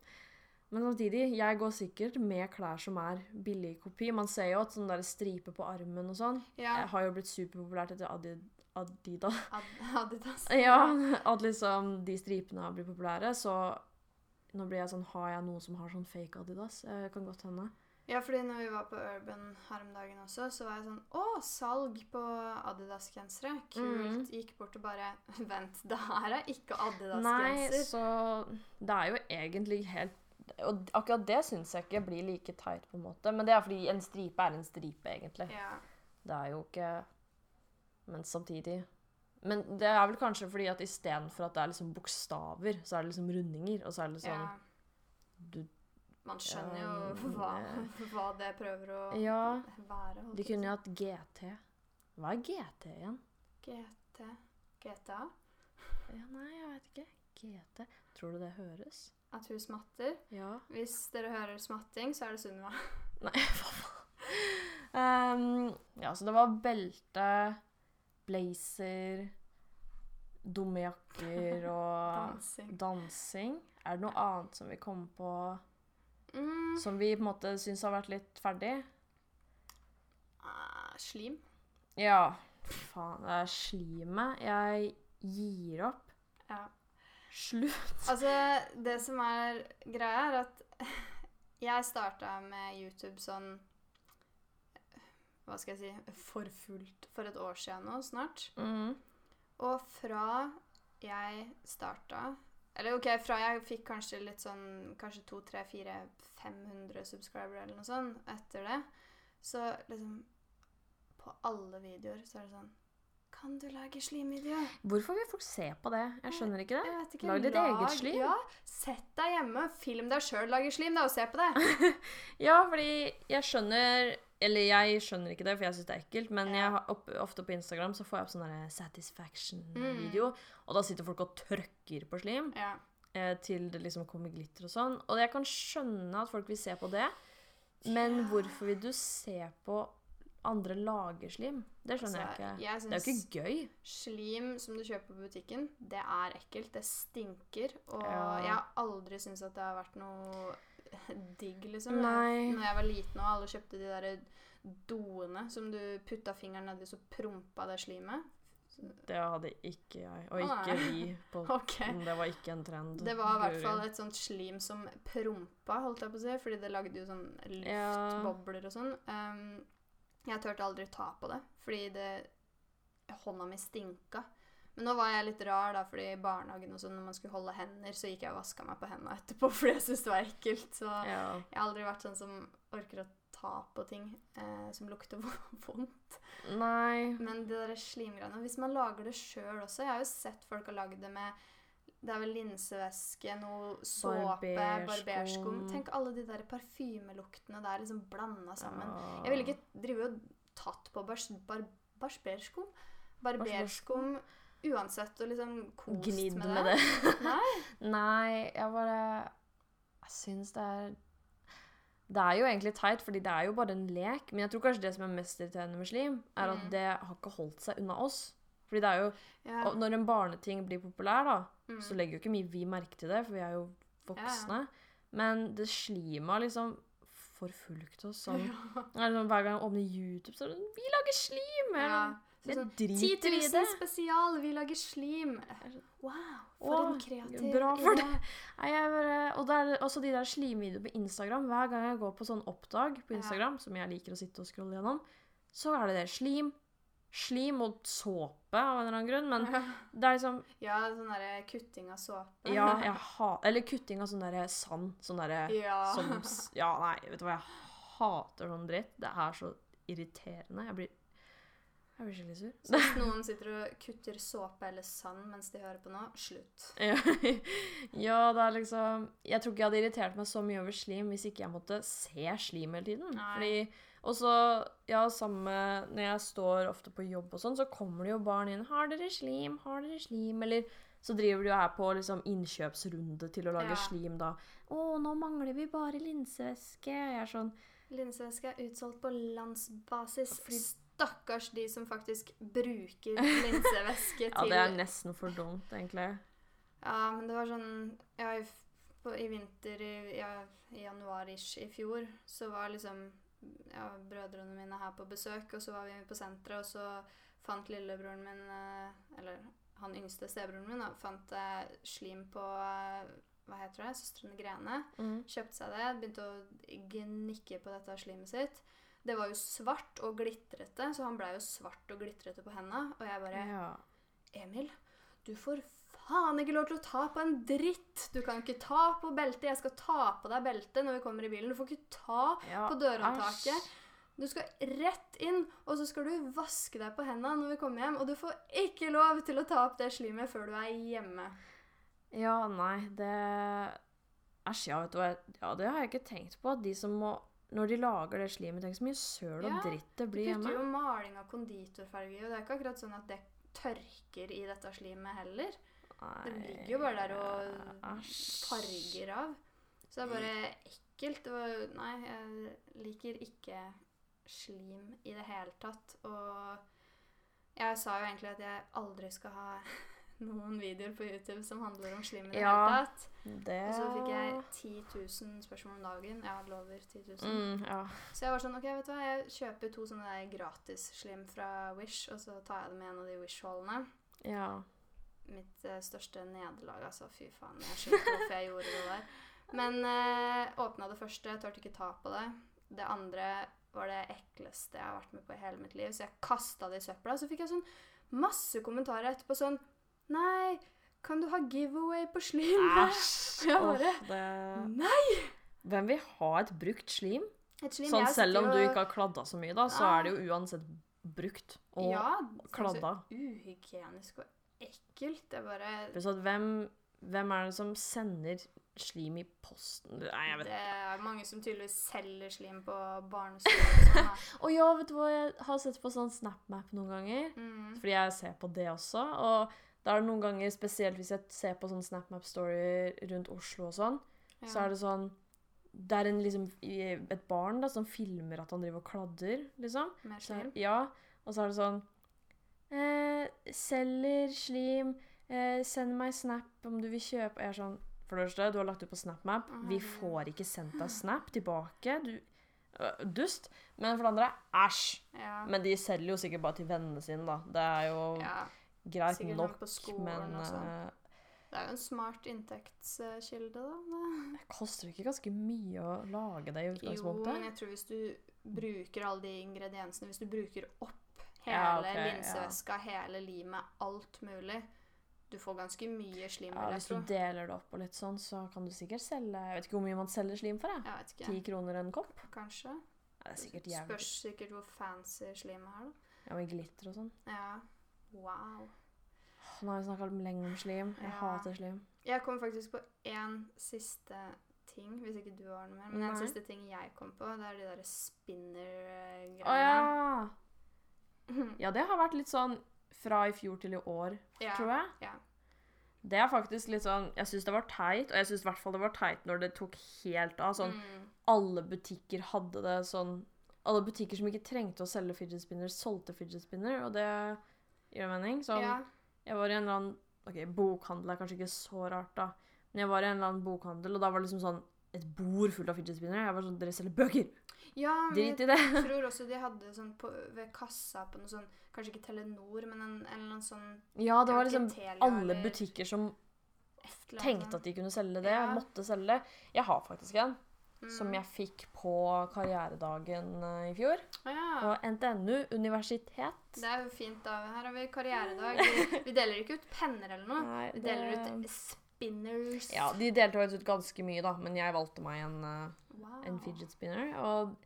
Men samtidig, jeg går sikkert med klær som er billig kopi. Man ser jo at sånn der stripe på armen og sånn Ja. Jeg har jo blitt superpopulært etter Adi Adidas. Ad Adidas. Ja, at liksom de stripene har blitt populære, så nå blir jeg sånn Har jeg noen som har sånn fake Adidas? Jeg kan godt hende. Ja, fordi når vi var på Urban her om dagen også, så var jeg sånn Å, salg på Adidas-gensere. Kult. Gikk bort og bare Vent, det her er ikke Nei, Adidas-genser. så det er jo egentlig helt Og akkurat det syns jeg ikke blir like teit, på en måte. Men det er fordi en stripe er en stripe, egentlig. Ja. Det er jo ikke Men samtidig Men det er vel kanskje fordi at istedenfor at det er liksom bokstaver, så er det liksom rundinger, og så er det liksom ja. du, Man skjønner jo hva, det- hva det prøver å Ja, være. de kunne jo hatt GT. Hva er GT igjen? GT GTA? Ja, nei, jeg vet ikke. GT. Tror du det høres? At hun smatter. Ja. Hvis dere hører smatting, så er det Sunniva. Nei, hva faen. Um, ja, så det var belte, blazer, dumme jakker og Dansing. dansing. Er det noe annet som vi kom på Mm. som vi på en måte syns har vært litt ferdig? Uh, slim. Ja, faen, det er slimet. Jeg gir opp. Ja. Slutt. Altså, det som er greia, er at jeg starta med YouTube sånn Hva skal jeg si For fullt for et år siden nå, snart. Mm. Og fra jeg starta Eller OK, fra jeg fikk kanskje litt sånn Kanskje 2, 3, 4, 500 subscribere eller noe sånt etter det, så liksom På alle videoer så er det sånn Kan du lage slimvideo? Hvorfor vil folk se på det? Jeg skjønner ikke det. Jeg ikke. Lag ditt eget slim. Ja, Sett deg hjemme, film deg sjøl lage slim, da, og se på det. Ja, fordi jeg skjønner Eller jeg skjønner ikke det, for jeg syns det er ekkelt, men jeg har opp, ofte på Instagram så får jeg opp sånn satisfaction-video, og da sitter folk og trøkker på slim Ja. eh, til det liksom kommer glitter og sånn. Og jeg kan skjønne at folk vil se på det. Men hvorfor vil du se på andre lager slim? Det skjønner Altså, jeg ikke. jeg Det er jo ikke gøy. Slim som du kjøper på butikken, det er ekkelt. Det stinker. Og Ja. jeg har aldri syntes at det har vært noe digg, liksom. Nei. Når jeg var liten og alle kjøpte de der doene som du putta fingeren nedi, så prompa det slimet. Det hadde ikke jeg. Og ikke ah, vi. På, okay. Det var ikke en trend. Det var i hvert fall et sånt slim som prompa, holdt jeg på å si, fordi det lagde jo sånn Ja. luftbobler og sånn. Um, jeg turte aldri ta på det, fordi det hånda mi stinka. Men nå var jeg litt rar, da, fordi i barnehagen og sånn, når man skulle holde hender, så gikk jeg og vaska meg på hendene etterpå fordi jeg syntes det var ekkelt. Så Ja. jeg har aldri vært sånn som orker å ta på ting eh, som lukter vondt. Nei. Men det der slimgreiene Hvis man lager det sjøl også Jeg har jo sett folk har lagd det med Det er vel linsevæske, noe såpe, Barberskum. barberskum Tenk alle de der parfymeluktene der liksom blanda sammen. Ja. Jeg ville ikke drive og tatt på bars, bar, barberskum. Barberskum uansett og liksom kost Gnidd med, med det. Nei. Nei, jeg bare Jeg syns det er Det er jo egentlig teit, fordi det er jo bare en lek. Men jeg tror kanskje det som er mest irriterende med slim, er at Mm. det har ikke holdt seg unna oss. Fordi det er jo Ja. Når en barneting blir populær, da, Mm. så legger jo ikke mye vi merke til det, for vi er jo voksne. Men det slimet har liksom forfulgt oss sånn. Ja. Liksom, hver gang jeg åpner YouTube, så er det sånn Vi lager slim! Jeg, Ja. Så sånn, driter i 10 det. 000 spesial, vi lager slim. Wow, for Åh, en kreativ bra for det. Jeg bare, og det er også de der slimvideoene på Instagram. Hver gang jeg går på sånn oppdag på Ja. Som jeg liker å sitte og scrolle gjennom, så er det det. Slim. Slim og såpe av en eller annen grunn. Men det er liksom Ja, sånn derre kutting av såpe. Ja, jeg ha, Eller kutting av sånn derre sand. Sånn derre Ja. som Ja, nei, vet du hva, jeg hater sånn dritt. Det er så irriterende. Jeg blir Jeg blir skikkelig sur. Så hvis noen sitter og kutter såpe eller sand mens de hører på nå, slutt. Ja, ja, det er liksom Jeg tror ikke jeg hadde irritert meg så mye over slim hvis ikke jeg måtte se slim hele tiden. Nei. Fordi Og så, ja, samme Når jeg står ofte på jobb og sånn, så kommer det jo barn inn 'Har dere slim? Har dere slim?' Eller så driver de jo her på liksom innkjøpsrunde til å lage Ja. slim, da. 'Å, nå mangler vi bare linsevæske.' Jeg er sånn Linsevæske er utsolgt på landsbasis. Fordi- Stakkars de som faktisk bruker linsevæske Ja, det er nesten for dumt, egentlig. Ja, men det var sånn Ja, i, på, i vinter, i, ja, i januar-ish i fjor, så var liksom ja, brødrene mine her på besøk, og så var vi på senteret, og så fant lillebroren min eh, Eller han yngste stebroren min da, fant eh, slim på eh, Hva heter det? Søstrene Grene. Mm. Kjøpte seg det, begynte å gnikke på dette slimet sitt. Det var jo svart og glitrete, så han blei jo svart og glitrete på henda. Og jeg bare Ja. Emil, du får faen ikke lov til å ta på en dritt! Du kan ikke ta på beltet. Jeg skal ta på deg beltet når vi kommer i bilen. Du får ikke ta ja. på dørhåndtaket. æsj. Du skal rett inn, og så skal du vaske deg på hendene når vi kommer hjem. Og du får ikke lov til å ta opp det slimet før du er hjemme. Ja, nei, det Æsj, ja, vet du hva. Ja, det har jeg ikke tenkt på. At de som må Når de lager det slimet, tenk så mye søl og Ja, dritt det blir Du Ja, putter hjemme. jo maling av konditorfarge, og det er ikke akkurat sånn at det tørker i dette slimet heller. Nei, Det ligger jo bare der og farger av. Så det er bare ekkelt. Og nei, jeg liker ikke slim i det hele tatt. Og jeg sa jo egentlig at jeg aldri skal ha noen videoer på YouTube som handler om slim i det Ja. hele tatt. Det Og så fikk jeg 10 000 spørsmål om dagen. Ja, lover 10 000. mm, Ja. Så jeg var sånn, ok, vet du hva, jeg kjøper to sånne der gratis-slim fra Wish, og så tar jeg det med en av de Wish-holdene. ja. Mitt uh, største nederlag, altså. Fy faen, jeg skjønner hvorfor jeg gjorde det der. Men uh, åpna det første, jeg torde ikke ta på det. Det andre var det ekleste jeg har vært med på i hele mitt liv, så jeg kasta det i søpla. Så fikk jeg sånn masse kommentarer etterpå sånn Nei, kan du ha giveaway på slim? Æsj! Jeg bare oh, det Nei! Hvem vil ha et brukt slim? Et slim Sånn selv om du ikke har kladda så mye, da, så Ja. er det jo uansett brukt og ja, det så kladda. Uhygienisk og ekkelt. Det er bare sånn, hvem, hvem er det som sender slim i posten? Nei, jeg vet Det er mange som tydeligvis selger slim på barneskolen. og sånn. Å ja, vet du hva, jeg har sett på sånn SnapMap noen ganger. Mm. Fordi jeg ser på det også. Og da er det noen ganger, spesielt hvis jeg ser på sånn SnapMap-storyer rundt Oslo og sånn, så er det sånn Det er en, liksom, et barn da, som filmer at han driver og kladder, liksom. Så, ja, og så er det sånn eh, Selger slim. Eh, send meg snap om du vil kjøpe. Og Jeg er sånn For det første, du har lagt ut på SnapMap. Å, Vi får ikke sendt deg snap tilbake. Du Dust. Men for det andre, æsj. Ja. Men de selger jo sikkert bare til vennene sine, da. Det er jo ja. Greit sikkert nok, på skolen men og sånn. eh, Det er jo en smart inntektskilde, da. det koster ikke ganske mye å lage det i Jo, men jeg tror hvis du bruker alle de ingrediensene Hvis du bruker opp hele Ja, ok, ja. hele limet, alt mulig Du får ganske mye slim, Ja, hvis du deler det opp og litt sånn, så kan du sikkert selge Jeg vet ikke hvor mye man selger slim for, jeg. Ti kroner en kopp? Kanskje. Ja, det er sikkert jævlig. Spørs sikkert hvor fancy slimet er, da. Ja, med glitter og sånn. Ja. Wow. Nå har vi snakka lenge om slim. Jeg Ja. hater slim. Jeg kom faktisk på én siste ting, hvis ikke du har noe mer. Men en Nei. siste ting jeg kom på, det er de der spinner-greiene. Å ja! Ja, det har vært litt sånn fra i fjor til i år, Ja, tror jeg. ja. Det er faktisk litt sånn Jeg syns det var teit, og jeg syns i hvert fall det var teit når det tok helt av. Sånn Mm. alle butikker hadde det sånn Alle butikker som ikke trengte å selge fidget spinner, solgte fidget spinner, og det gir mening. Sånn ja. Jeg var i en eller annen Ok, bokhandel er kanskje ikke så rart, da. Men jeg var i en eller annen bokhandel, og da var det liksom sånn et bord fullt av fidget spinner. Jeg var sånn Dere selger bøker! ja men Drit jeg i det! tror også de hadde sånn på, ved kassa på noe sånn Kanskje ikke Telenor, men en, en eller annen sånn Ja, det var liksom Telia alle eller butikker som tenkte at de kunne selge det, Ja. måtte selge det. Jeg har faktisk en Mm. som jeg fikk på karrieredagen eh, i fjor. Å ja. På NTNU universitet. Det er jo fint, da. Her har vi karrieredag. Vi, vi deler ikke ut penner eller noe. Nei, Vi deler ut spinners. Ja, de delte faktisk ut ganske mye, da, men jeg valgte meg en, eh, wow. en fidget spinner. Og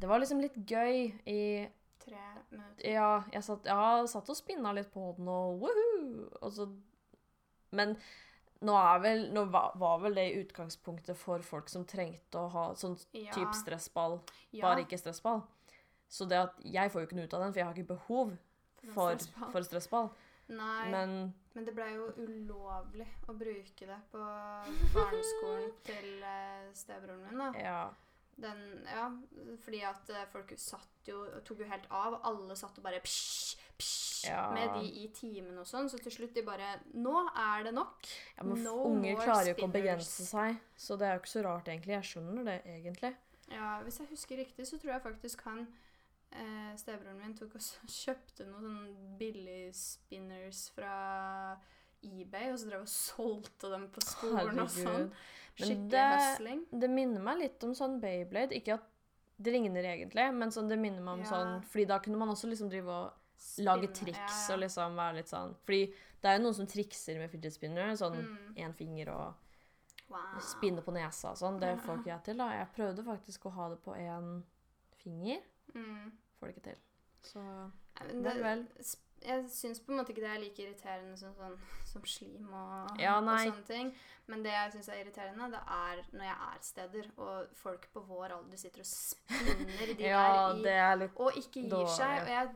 det var liksom litt gøy i Tre minutter. Ja, jeg satt, jeg satt og spinna litt på den, og woohoo! Og så Men nå vel Nå var, var vel det i utgangspunktet for folk som trengte å ha sånn Ja. type stressball, ja. bare ikke stressball. Så det at jeg får jo ikke noe ut av den, for jeg har ikke behov for, stressball. for stressball. Nei, men, Men det ble jo ulovlig å bruke det på barneskolen til eh, stebroren min. da. ja. Den, ja, fordi at eh, folk satt jo tok jo helt av. og Alle satt og bare psj, Ja. med de i timen og sånn. Så til slutt de bare Nå er det nok. ja men No unger klarer jo ikke å begrense seg, så det er jo ikke så rart, egentlig. Jeg skjønner det, egentlig. Ja, Hvis jeg husker riktig, så tror jeg faktisk han eh, Stebroren min tok og kjøpte noen sånne billige spinners fra eBay, og så drev og solgte dem på skolen og sånn. Herregud. Men Skikkelig det- hustling. Det minner meg litt om sånn Beyblade. Ikke at det ligner egentlig, men sånn, det minner meg om Ja. sånn Fordi da kunne man også liksom drive og lage triks og liksom være litt sånn Fordi det er jo noen som trikser med fidget spinner. Sånn Mm. finger og Wow. spinne på nesa og sånn. Det får ikke jeg til, da. Jeg prøvde faktisk å ha det på én finger. Mm. Får det ikke til. Så vel, vel. Jeg syns på en måte ikke det er like irriterende som, sånn, som slim og, Ja, og sånne ting. Men det jeg syns er irriterende, det er når jeg er steder, og folk på vår alder sitter og spinner de Ja, der i Og ikke gir dårlig. seg. Og jeg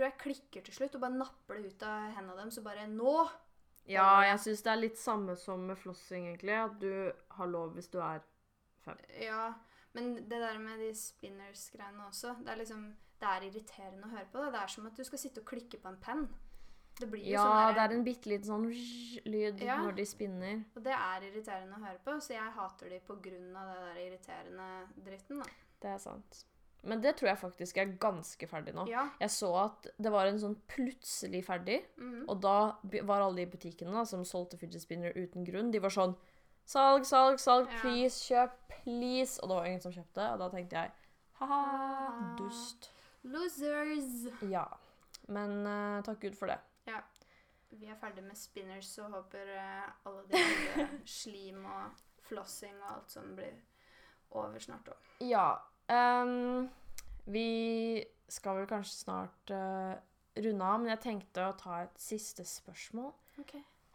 tror jeg klikker til slutt og bare napper det ut av hendene dem, så bare Nå! Ja, jeg syns det er litt samme som med flossing, egentlig. At du har lov hvis du er fem. Ja. Men det der med de spinners-greiene også, det er liksom Det er irriterende å høre på. Det Det er som at du skal sitte og klikke på en penn. Det Ja, sånn det er en bitte liten sånn lyd Ja. når de spinner. Og det er irriterende å høre på, så jeg hater de på grunn av det der irriterende dritten. da. Det er sant. Men det tror jeg faktisk er ganske ferdig nå. Ja. Jeg så at det var en sånn plutselig ferdig, mm. og da var alle de butikkene da, som solgte fidget spinner uten grunn, de var sånn Salg, salg, salg, Ja. please, kjøp, please. Og det var ingen som kjøpte, og da tenkte jeg ha-ha, Ah. dust. Losers! Ja. Men uh, takk Gud for det. Vi er ferdig med spinners og håper uh, alle de slim og flossing og alt som blir over snart òg. Ja. Ehm, vi skal vel kanskje snart uh, runde av, men jeg tenkte å ta et siste spørsmål.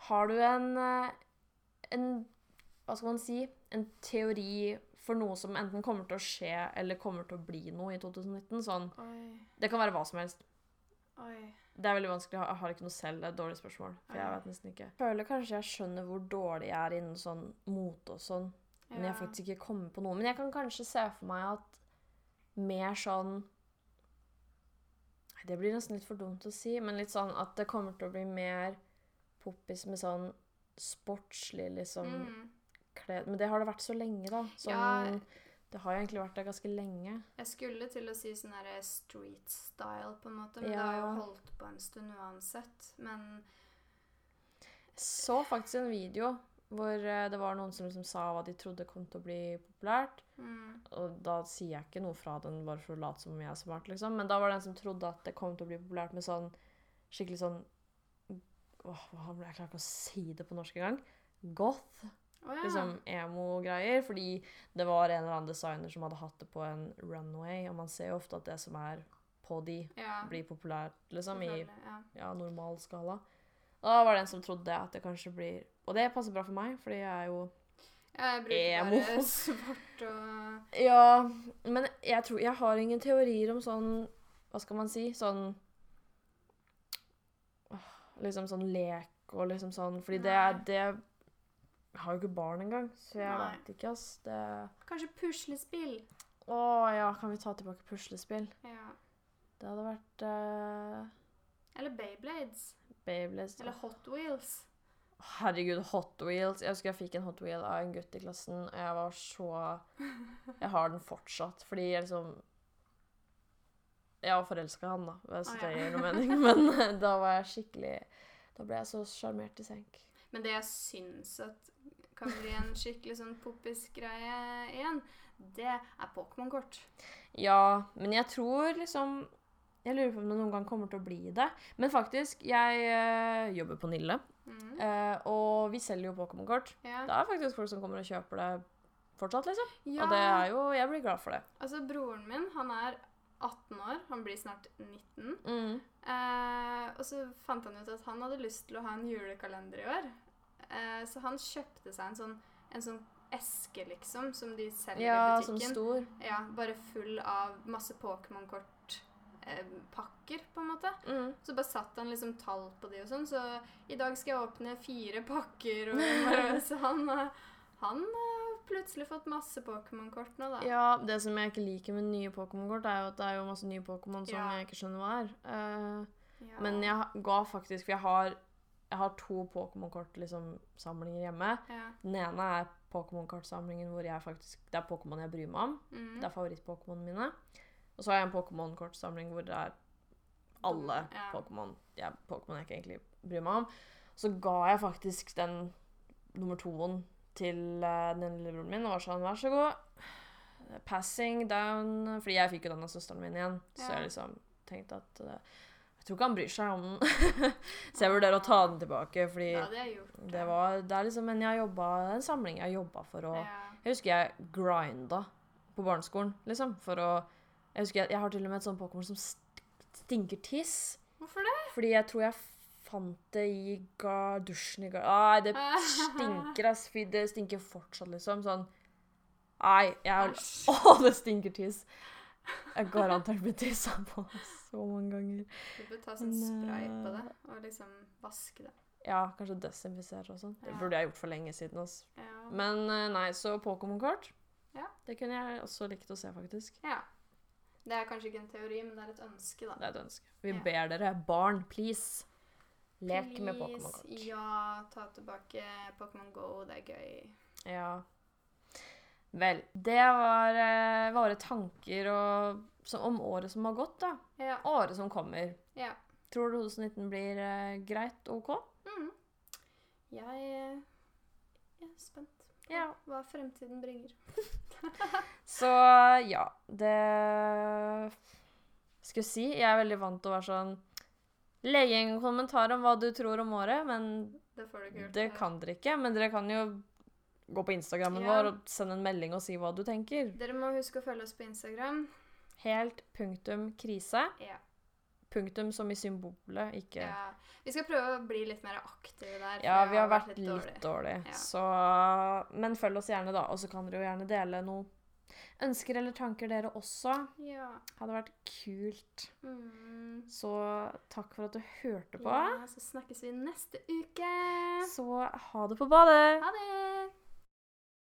Har du en, eh, en Hva skal man si? En teori for noe som enten kommer til å skje, eller kommer til å bli noe i 2019? Sånn, det kan være hva som helst. oi. Det er veldig vanskelig. Jeg har ikke noe selv. Det er et dårlig spørsmål. For jeg vet nesten ikke. Jeg føler kanskje jeg skjønner hvor dårlig jeg er innen sånn mote og sånn. Men jeg har faktisk ikke kommet på noe. Men jeg kan kanskje se for meg at mer sånn Det blir nesten litt for dumt å si, men litt sånn at det kommer til å bli mer poppis med sånn sportslig, liksom Mm. kled Men det har det vært så lenge, da. Sånn, Ja. Det har jo egentlig vært det ganske lenge. Jeg skulle til å si sånn her street style, på en måte, men det har jo holdt på en stund uansett. Men Jeg så faktisk en video hvor eh, det var noen som liksom sa hva de trodde kom til å bli populært. mm, Og da sier jeg ikke noe fra den bare for å late som om jeg er smart, liksom. Men da var det en som trodde at det kom til å bli populært med sånn skikkelig sånn Åh, Jeg klarer ikke å si det på norsk engang. Goth. Oh, ja. Liksom emo-greier. Fordi det var en eller annen designer som hadde hatt det på en runway, og man ser jo ofte at det som er på de, ja, blir populært, liksom, i ja, normal skala. Og da var det en som trodde at det kanskje blir Og det passer bra for meg, fordi jeg er jo Ja, jeg bruker Emo. bare svart og Ja, men jeg tror Jeg har ingen teorier om sånn Hva skal man si? Sånn Liksom sånn lek og liksom sånn Fordi det det Jeg har jo ikke barn engang, så jeg Nei. vet ikke, ass. Det Kanskje puslespill. Å ja, kan vi ta tilbake puslespill? Ja. Det hadde vært uh, Eller Beyblades. Bayblades Eller Hot Wheels. Herregud, Hot Wheels. Jeg husker jeg fikk en Hot Wheel av en gutt i klassen, og jeg var så Jeg har den fortsatt, fordi jeg liksom Jeg var forelska i han, da, hvis Å, det gir noe mening, men eh, da var jeg skikkelig Da ble jeg så sjarmert i senk. Men det jeg syns at kan bli en skikkelig sånn poppis-greie igjen, det er Pokémon-kort. Ja, men jeg tror liksom Jeg lurer på om det noen gang kommer til å bli det. Men faktisk, jeg eh, jobber på Nille, Mm. eh, og vi selger jo Pokémon-kort. Ja. Det er faktisk folk som kommer og kjøper det fortsatt, liksom. ja. Og det er jo Jeg blir glad for det. Altså, broren min, han er 18 år. Han blir snart 19. Mm. Eh, og så fant han ut at han hadde lyst til å ha en julekalender i år. Eh, så han kjøpte seg en sånn, en sånn eske, liksom, som de selger Ja, i Ja, som stor. Ja, bare full av masse Pokémon-kort-pakker, på en måte. Mm. Så bare satte han liksom tall på de og sånn. Så i dag skal jeg åpne fire pakker, og bare, så han, eh, han har plutselig fått masse Pokémon-kort nå, da. Ja, det som jeg ikke liker med nye Pokémon-kort, er jo at det er jo masse nye Pokémon som Ja. jeg ikke skjønner hva er. Uh, Ja. Men jeg ga faktisk For jeg har, jeg har to Pokémon-kort liksom, hjemme. ja. Den ene er Pokémon-kortsamlingen hvor jeg faktisk Det er Pokémon jeg bryr meg om. Mm. Det er favoritt-Pokémonene mine. Og så har jeg en Pokémon-kortsamling hvor det er alle Ja. Pokémon ja, Pokémon jeg ikke egentlig bryr meg om. Så ga jeg faktisk den nummer toen til uh, den lillebroren min og var sånn Vær så god. Passing down Fordi jeg fikk jo den av søsteren min igjen. Så jeg liksom tenkte at uh, Jeg tror ikke han bryr seg om den. så jeg vurderer å ta den tilbake, fordi ja, jeg gjort det var Det er liksom Men jeg jobba Det en samling jeg jobba for å ja. jeg husker jeg grinda på barneskolen, liksom, for å Jeg husker jeg, jeg har til og med et sånt Pokémon som st stinker tiss. Hvorfor det? Fordi jeg tror jeg fant det i dusjen i ga... Nei, det stinker, ass. Det stinker fortsatt, liksom. Sånn Nei, jeg. Å, det stinker tiss. Jeg garantert blitt tissa på så mange ganger. Du bør ta sånn spray på det, og liksom vaske det. Ja, kanskje desinfisere og sånn. Det Ja. burde jeg gjort for lenge siden. Altså. Ja. Men eh, nei, så Pokémon-kort Ja. Det kunne jeg også likt å se, faktisk. ja. Det er kanskje ikke en teori, men det er et ønske, da. Det er et ønske. Vi Ja. ber dere, barn, please. Lek med Please, Pokémon-kort. Ja, ta tilbake Pokémon Go. Det er gøy. Ja. Vel, det var eh, våre tanker og, som, om året som har gått, da. Ja. Året som kommer. ja. Tror du 2019 blir eh, greit? OK? Mm. Jeg jeg er spent Ja. hva fremtiden bringer. Så ja, det Skal jeg si, jeg er veldig vant til å være sånn Legge en kommentar om hva du tror om året, men Det får gjort. det kan dere ikke. Men dere kan jo gå på Instagrammen Ja. vår og sende en melding og si hva du tenker. Dere må huske å følge oss på Instagram. Helt punktum krise. Ja. Punktum som i symbolet, ikke Ja, ja. Vi skal prøve å bli litt mer aktive der. for vi har vært litt dårlige dårlig. Ja. Så Men følg oss gjerne, da. Og så kan dere jo gjerne dele noe ønsker eller tanker, dere også. Ja. Hadde vært kult. Mm. Så takk for at du hørte på. ja. Så snakkes vi neste uke. Så ha det på badet! Ha det!